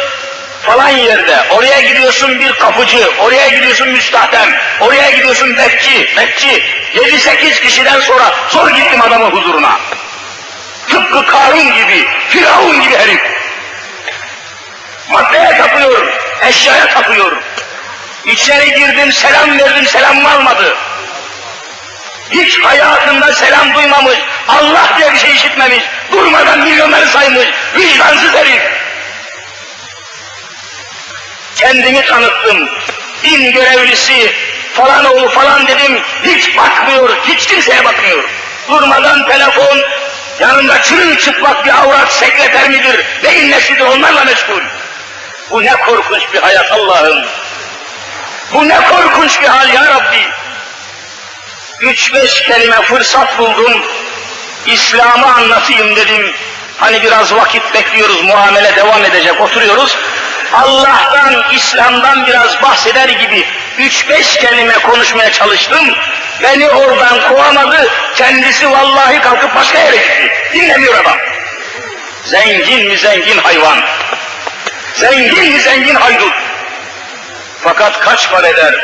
[SPEAKER 1] falan yerde. Oraya gidiyorsun bir kapıcı, oraya gidiyorsun müstahdem, oraya gidiyorsun bekçi, bekçi. Yedi sekiz kişiden sonra zor gittim adamın huzuruna. Tıpkı Karun gibi, Firavun gibi herif. Maddeye tapıyor, eşyaya tapıyor. İçeri girdim, selam verdim, selam almadı. Hiç hayatında selam duymamış, Allah diye bir şey işitmemiş, durmadan milyonları saymış, vicdansız herif. Kendimi tanıttım, din görevlisi, falan oğlu falan dedim, hiç bakmıyor, hiç kimseye bakmıyor. Durmadan telefon, yanında çırılçıplak bir avrat sekreter midir, neyin nesidir onlarla meşgul. Bu ne korkunç bir hayat Allah'ım. Bu ne korkunç bir hal ya Rabbi. Üç beş kelime fırsat buldum, İslam'ı anlatayım dedim. Hani biraz vakit bekliyoruz, muamele devam edecek, oturuyoruz. Allah'tan, İslam'dan biraz bahseder gibi üç beş kelime konuşmaya çalıştım. Beni oradan kovamadı, kendisi vallahi kalkıp başka yere gitti. Dinlemiyor adam. Zengin mi zengin hayvan. Zengin mi zengin haydut. Fakat kaç para eder?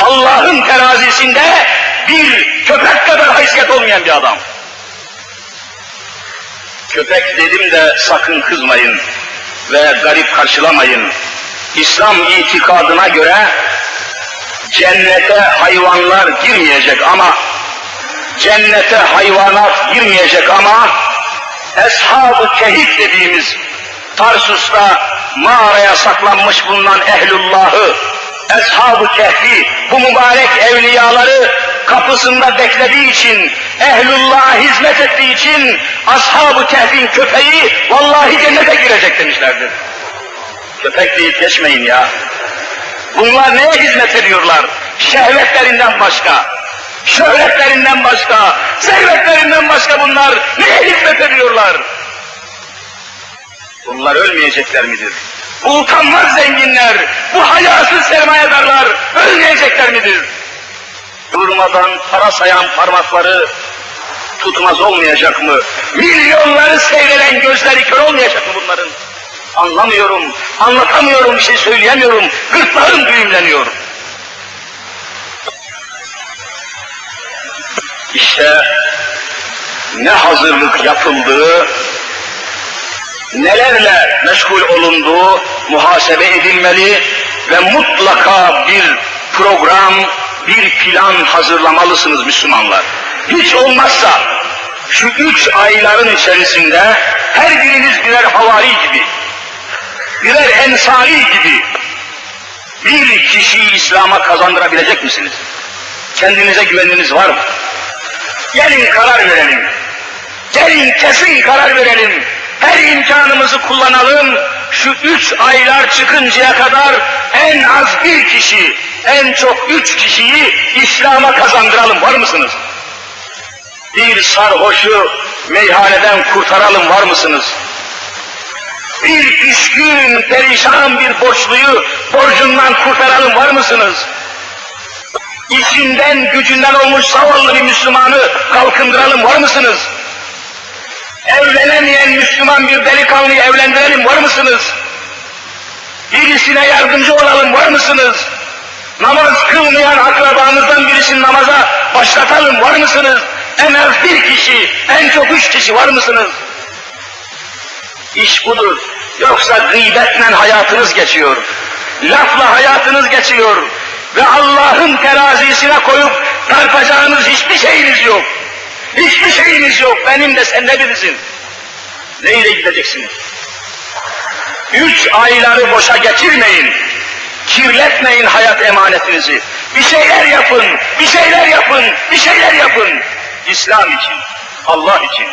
[SPEAKER 1] Allah'ın terazisinde bir köpek kadar haysiyet olmayan bir adam. Köpek dedim de sakın kızmayın ve garip karşılamayın. İslam itikadına göre cennete hayvanlar girmeyecek ama cennete hayvanat girmeyecek ama
[SPEAKER 2] Eshab-ı Kehif dediğimiz Tarsus'ta mağaraya saklanmış bulunan ehlullahı, Eshab-ı Kehfi, bu mübarek evliyaları kapısında beklediği için, ehlullah'a hizmet ettiği için, Ashab-ı Kehf'in köpeği vallahi cennete girecek demişlerdir. Köpek deyip geçmeyin ya. Bunlar neye hizmet ediyorlar? Şehvetlerinden başka, şöhretlerinden başka, servetlerinden başka bunlar neye hizmet ediyorlar? Bunlar ölmeyecekler midir? Bu utanmaz zenginler, bu hayasız sermayedarlar ölmeyecekler midir? Durmadan para sayan parmakları tutmaz olmayacak mı? Milyonları seyreden gözleri kör olmayacak mı bunların? Anlamıyorum, anlatamıyorum, bir şey söyleyemiyorum, gırtlağım düğümleniyor. İşte ne hazırlık yapıldığı, nelerle meşgul olunduğu muhasebe edilmeli ve mutlaka bir program, bir plan hazırlamalısınız Müslümanlar. Hiç olmazsa şu üç ayların içerisinde her biriniz birer havari gibi, birer ensari gibi bir kişiyi İslam'a kazandırabilecek misiniz? Kendinize güveniniz var mı? Gelin karar verelim. Gelin kesin karar verelim. Her imkanımızı kullanalım. Şu üç aylar çıkıncaya kadar en az bir kişi, en çok üç kişiyi İslam'a kazandıralım. Var mısınız? Bir sarhoşu meyhaneden kurtaralım. Var mısınız? Bir düşkün, perişan bir borçluyu borcundan kurtaralım. Var mısınız? işinden gücünden olmuş zavallı bir Müslümanı kalkındıralım var mısınız? Evlenemeyen Müslüman bir delikanlıyı evlendirelim var mısınız? Birisine yardımcı olalım var mısınız? Namaz kılmayan akrabamızdan birisini namaza başlatalım var mısınız? En az bir kişi, en çok üç kişi var mısınız? İş budur. Yoksa gıybetle hayatınız geçiyor. Lafla hayatınız geçiyor ve Allah'ın terazisine koyup tartacağınız hiçbir şeyiniz yok. Hiçbir şeyiniz yok. Benim de sen de bilirsin. Neyle gideceksiniz? Üç ayları boşa geçirmeyin. Kirletmeyin hayat emanetinizi. Bir şeyler yapın, bir şeyler yapın, bir şeyler yapın. İslam için, Allah için.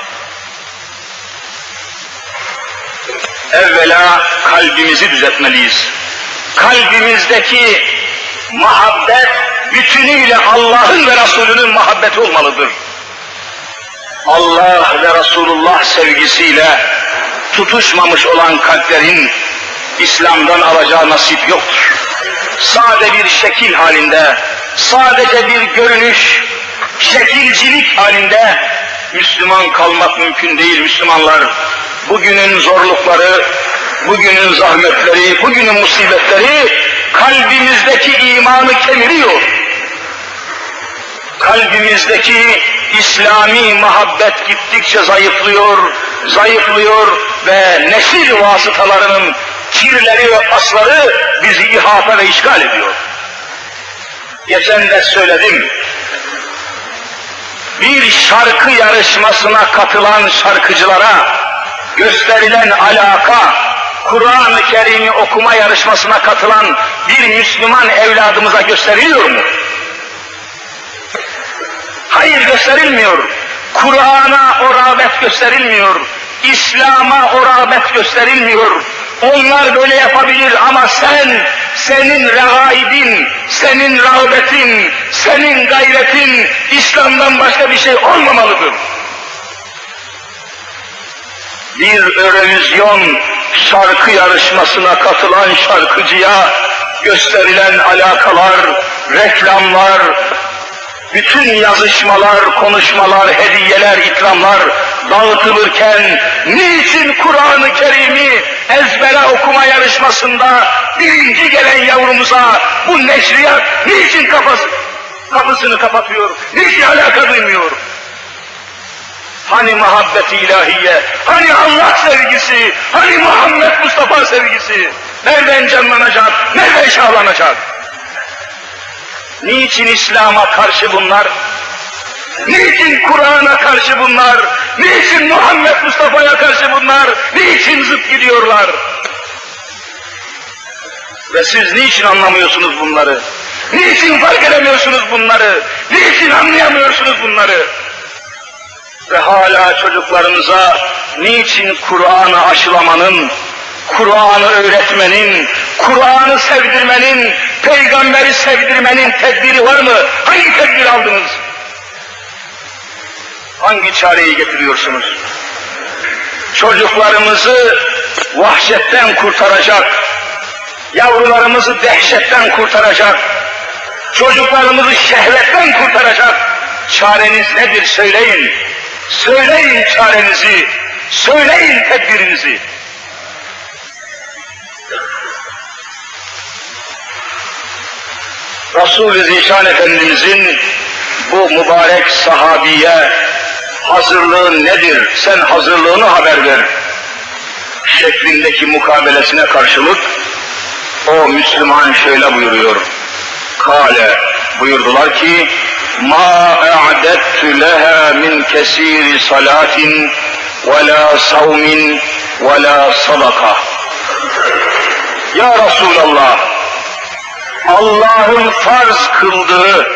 [SPEAKER 2] Evvela kalbimizi düzeltmeliyiz. Kalbimizdeki muhabbet bütünüyle Allah'ın ve Resulünün muhabbeti olmalıdır. Allah ve Resulullah sevgisiyle tutuşmamış olan kalplerin İslam'dan alacağı nasip yoktur. Sade bir şekil halinde, sadece bir görünüş, şekilcilik halinde Müslüman kalmak mümkün değil Müslümanlar. Bugünün zorlukları, bugünün zahmetleri, bugünün musibetleri kalbimizdeki imanı kemiriyor. Kalbimizdeki İslami muhabbet gittikçe zayıflıyor, zayıflıyor ve nesil vasıtalarının kirleri ve asları bizi ihata ve işgal ediyor. Geçen de söyledim, bir şarkı yarışmasına katılan şarkıcılara gösterilen alaka, Kur'an-ı Kerim'i okuma yarışmasına katılan bir Müslüman evladımıza gösteriliyor mu? Hayır gösterilmiyor. Kur'an'a o rağbet gösterilmiyor. İslam'a o rağbet gösterilmiyor. Onlar böyle yapabilir ama sen, senin rehaibin, senin rağbetin, senin gayretin İslam'dan başka bir şey olmamalıdır. Bir Eurovision şarkı yarışmasına katılan şarkıcıya gösterilen alakalar, reklamlar, bütün yazışmalar, konuşmalar, hediyeler, ikramlar dağıtılırken niçin Kur'an-ı Kerim'i ezbere okuma yarışmasında birinci gelen yavrumuza bu neşriyat niçin kafası, kapısını kapatıyor, niçin alaka duymuyor? Hani muhabbet ilahiye, hani Allah sevgisi, hani Muhammed Mustafa sevgisi? Nereden canlanacak, nereden şahlanacak? Niçin İslam'a karşı bunlar? Niçin Kur'an'a karşı bunlar? Niçin Muhammed Mustafa'ya karşı bunlar? Niçin zıt gidiyorlar? Ve siz niçin anlamıyorsunuz bunları? Niçin fark edemiyorsunuz bunları? Niçin anlayamıyorsunuz bunları? Ve hala çocuklarınıza niçin Kur'an'ı aşılamanın, Kur'an'ı öğretmenin, Kur'an'ı sevdirmenin, peygamberi sevdirmenin tedbiri var mı? Hangi tedbir aldınız? Hangi çareyi getiriyorsunuz? Çocuklarımızı vahşetten kurtaracak, yavrularımızı dehşetten kurtaracak, çocuklarımızı şehvetten kurtaracak çareniz nedir söyleyin. Söyleyin çarenizi, söyleyin tedbirinizi. Resul-i Zişan Efendimizin bu mübarek sahabiye hazırlığın nedir, sen hazırlığını haber ver şeklindeki mukabelesine karşılık o Müslüman şöyle buyuruyor. Kale buyurdular ki leha min kesiri salatin ve la savmin ve la sadaka. Ya Resulallah Allah'ın farz kıldığı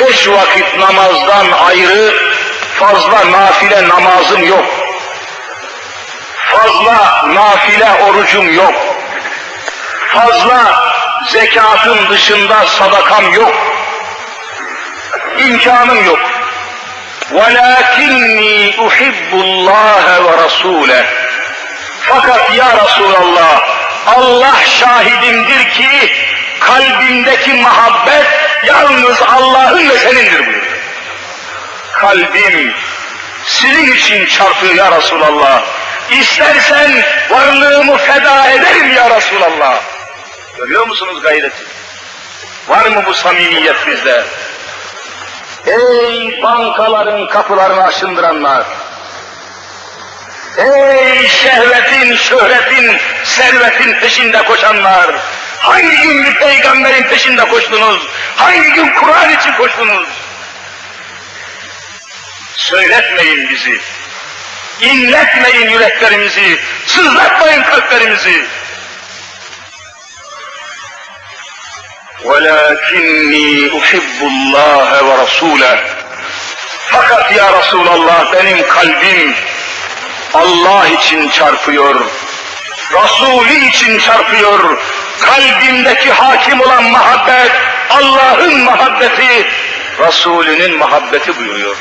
[SPEAKER 2] beş vakit namazdan ayrı fazla nafile namazım yok. Fazla nafile orucum yok. Fazla zekatın dışında sadakam yok İmkanım yok. وَلَاكِنِّي اُحِبُّ اللّٰهَ وَرَسُولَهِ Fakat ya Resulallah, Allah şahidimdir ki kalbimdeki muhabbet yalnız Allah'ın ve senindir buyuruyor. Kalbim sizin için çarpıyor ya Resulallah. İstersen varlığımı feda ederim ya Resulallah. Görüyor musunuz gayreti? Var mı bu samimiyet bizde? Ey bankaların kapılarını aşındıranlar! Ey şehvetin, şöhretin, servetin peşinde koşanlar! Hangi gün bir peygamberin peşinde koştunuz? Hangi gün Kur'an için koştunuz? Söyletmeyin bizi. İnletmeyin yüreklerimizi, sızlatmayın kalplerimizi. وَلَكِنِّي اُحِبُّ اللّٰهَ وَرَسُولَهُ Fakat ya Resulallah benim kalbim Allah için çarpıyor, Resulü için çarpıyor, kalbimdeki hakim olan muhabbet, Allah'ın muhabbeti, Resulünün muhabbeti buyuruyor.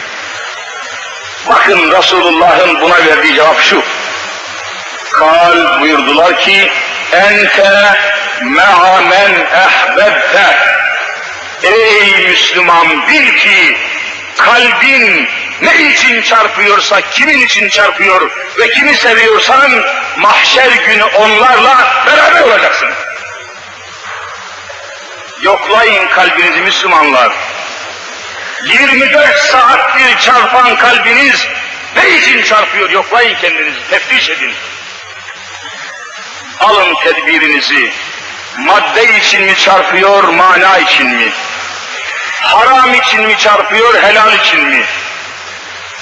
[SPEAKER 2] Bakın Resulullah'ın buna verdiği cevap şu. Kal buyurdular ki, ente me'a men ehbebte. Ey Müslüman bil ki kalbin ne için çarpıyorsa, kimin için çarpıyor ve kimi seviyorsan mahşer günü onlarla beraber olacaksın. Yoklayın kalbinizi Müslümanlar. 24 saattir çarpan kalbiniz ne için çarpıyor? Yoklayın kendinizi, teftiş edin. Alın tedbirinizi. Madde için mi çarpıyor, mana için mi? Haram için mi çarpıyor, helal için mi?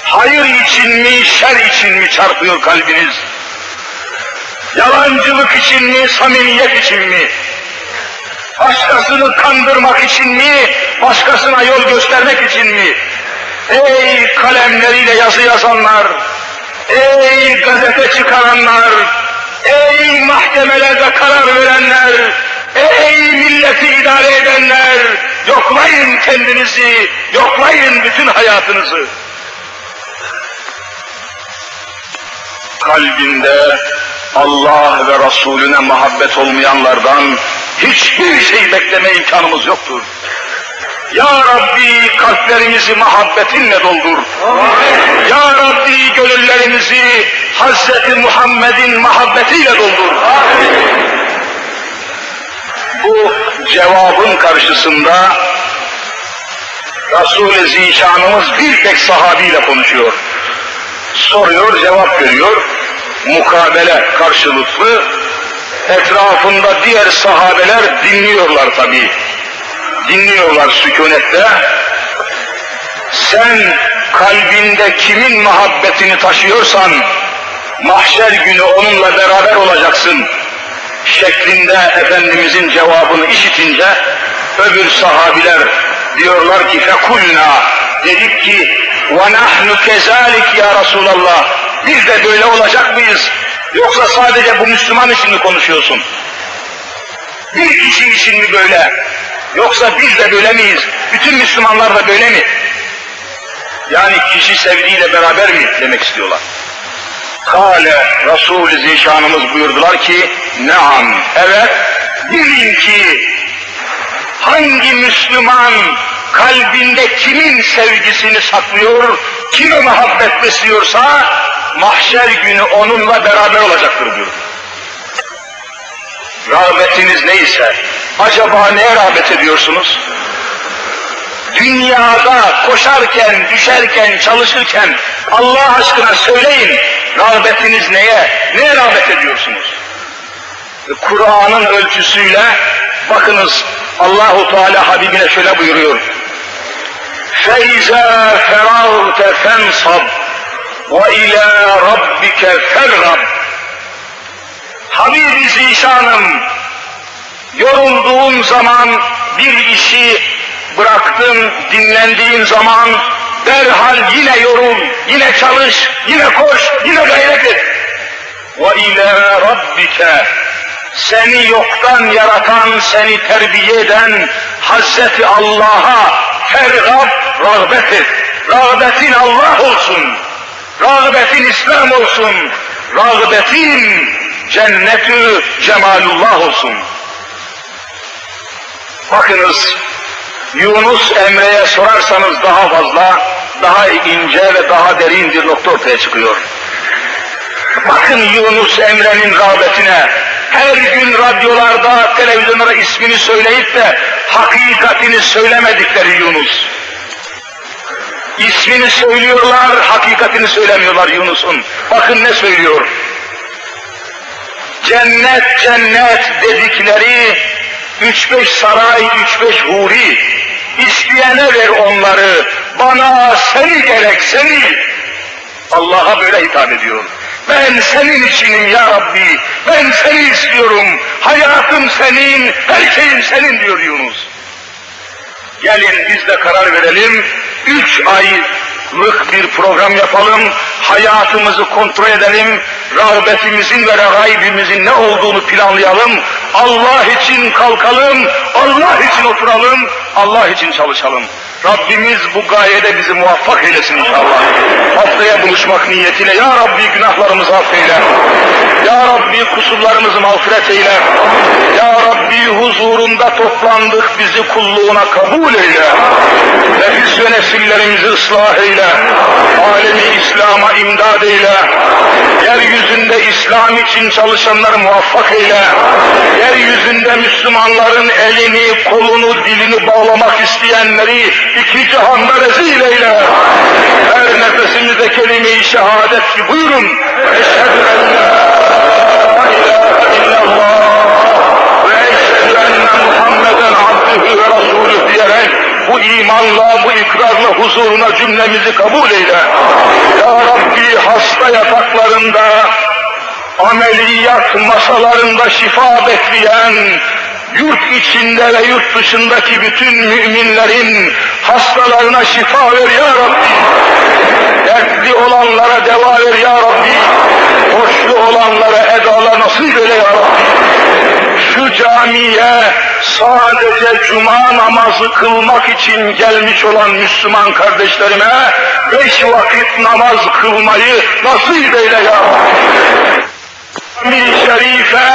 [SPEAKER 2] Hayır için mi, şer için mi çarpıyor kalbiniz? Yalancılık için mi, samimiyet için mi? Başkasını kandırmak için mi, başkasına yol göstermek için mi? Ey kalemleriyle yazı yazanlar, ey gazete çıkaranlar, ey mahkemelerde karar verenler, ey milleti idare edenler, yoklayın kendinizi, yoklayın bütün hayatınızı. Kalbinde Allah ve Resulüne muhabbet olmayanlardan hiçbir şey bekleme imkanımız yoktur. Ya Rabbi kalplerimizi muhabbetinle doldur. Ya Rabbi gönüllerimizi Hazreti Muhammed'in muhabbetiyle doldur. Bu cevabın karşısında Resul-i Zişanımız bir tek sahabiyle konuşuyor. Soruyor, cevap veriyor. Mukabele karşılıklı. Etrafında diğer sahabeler dinliyorlar tabii dinliyorlar sükunette. Sen kalbinde kimin muhabbetini taşıyorsan, mahşer günü onunla beraber olacaksın şeklinde Efendimizin cevabını işitince öbür sahabiler diyorlar ki fekulna dedik ki ve nahnu kezalik ya Resulallah biz de böyle olacak mıyız? Yoksa sadece bu Müslüman için mi konuşuyorsun? Bir kişi için mi böyle? Yoksa biz de böyle miyiz? Bütün Müslümanlar da böyle mi? Yani kişi sevdiğiyle beraber mi demek istiyorlar? Kale Resul-i Zişanımız buyurdular ki Naam evet bilin ki hangi Müslüman kalbinde kimin sevgisini saklıyor, kime muhabbet besliyorsa mahşer günü onunla beraber olacaktır buyurdu. Rağbetiniz neyse, acaba neye rağbet ediyorsunuz? Dünyada koşarken, düşerken, çalışırken Allah aşkına söyleyin, Rağbetiniz neye? Neye rağbet ediyorsunuz? Kur'an'ın ölçüsüyle bakınız Allahu Teala Habibine şöyle buyuruyor. Feiza feragte fensab ve ila rabbike fergab. Habibi zişanım, yorulduğum zaman bir işi bıraktım, dinlendiğim zaman derhal yine yorum, yine çalış, yine koş, yine gayret et. Ve ile rabbike seni yoktan yaratan, seni terbiye eden Hazreti Allah'a tergab, rağbet et. Rağbetin Allah olsun. Rağbetin İslam olsun. Rağbetin cennetü cemalullah olsun. Bakınız Yunus Emre'ye sorarsanız daha fazla, daha ince ve daha derin bir nokta ortaya çıkıyor. Bakın Yunus Emre'nin rağbetine, her gün radyolarda, televizyonlara ismini söyleyip de hakikatini söylemedikleri Yunus. İsmini söylüyorlar, hakikatini söylemiyorlar Yunus'un. Bakın ne söylüyor. Cennet cennet dedikleri üç beş saray, üç beş huri, isteyene ver onları, bana seni gerek seni. Allah'a böyle hitap ediyor. Ben senin içinim ya Rabbi, ben seni istiyorum, hayatım senin, her şeyim senin diyor Yunus. Gelin biz de karar verelim, üç aylık bir program yapalım, hayatımızı kontrol edelim, rağbetimizin ve regaibimizin ne olduğunu planlayalım, Allah için kalkalım, Allah için oturalım, Allah için çalışalım. Rabbimiz bu gayede bizi muvaffak eylesin inşallah. Haftaya buluşmak niyetiyle Ya Rabbi günahlarımızı affeyle. Ya Rabbi kusurlarımızı mağfiret eyle. Ya Rabbi huzurunda toplandık bizi kulluğuna kabul eyle. Nefis ve nesillerimizi ıslah eyle. Alemi İslam'a imdad eyle. Yeryüzünde İslam için çalışanları muvaffak eyle. Yeryüzünde Müslümanların elini, kolunu, dilini bağlamak isteyenleri iki cihanda rezil eyle. Her nefesimizde kelime-i şehadet ki buyurun. Eşhedü en la bu imanla, bu ikrarla huzuruna cümlemizi kabul eyle. Ya Rabbi hasta yataklarında, ameliyat masalarında şifa bekleyen, yurt içinde ve yurt dışındaki bütün müminlerin hastalarına şifa ver ya Rabbi. Dertli olanlara deva ver ya Rabbi. Borçlu olanlara edalar nasip eyle ya. Şu camiye sadece cuma namazı kılmak için gelmiş olan Müslüman kardeşlerime beş vakit namaz kılmayı nasip eyle ya Rabbi. Cami şerife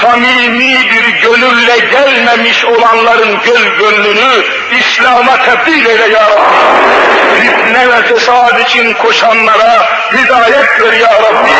[SPEAKER 2] samimi bir gönülle gelmemiş olanların göl gönlünü İslam'a tebdil eyle ya Rabbi. Fitne ve fesad için koşanlara hidayet ver ya Rabbi.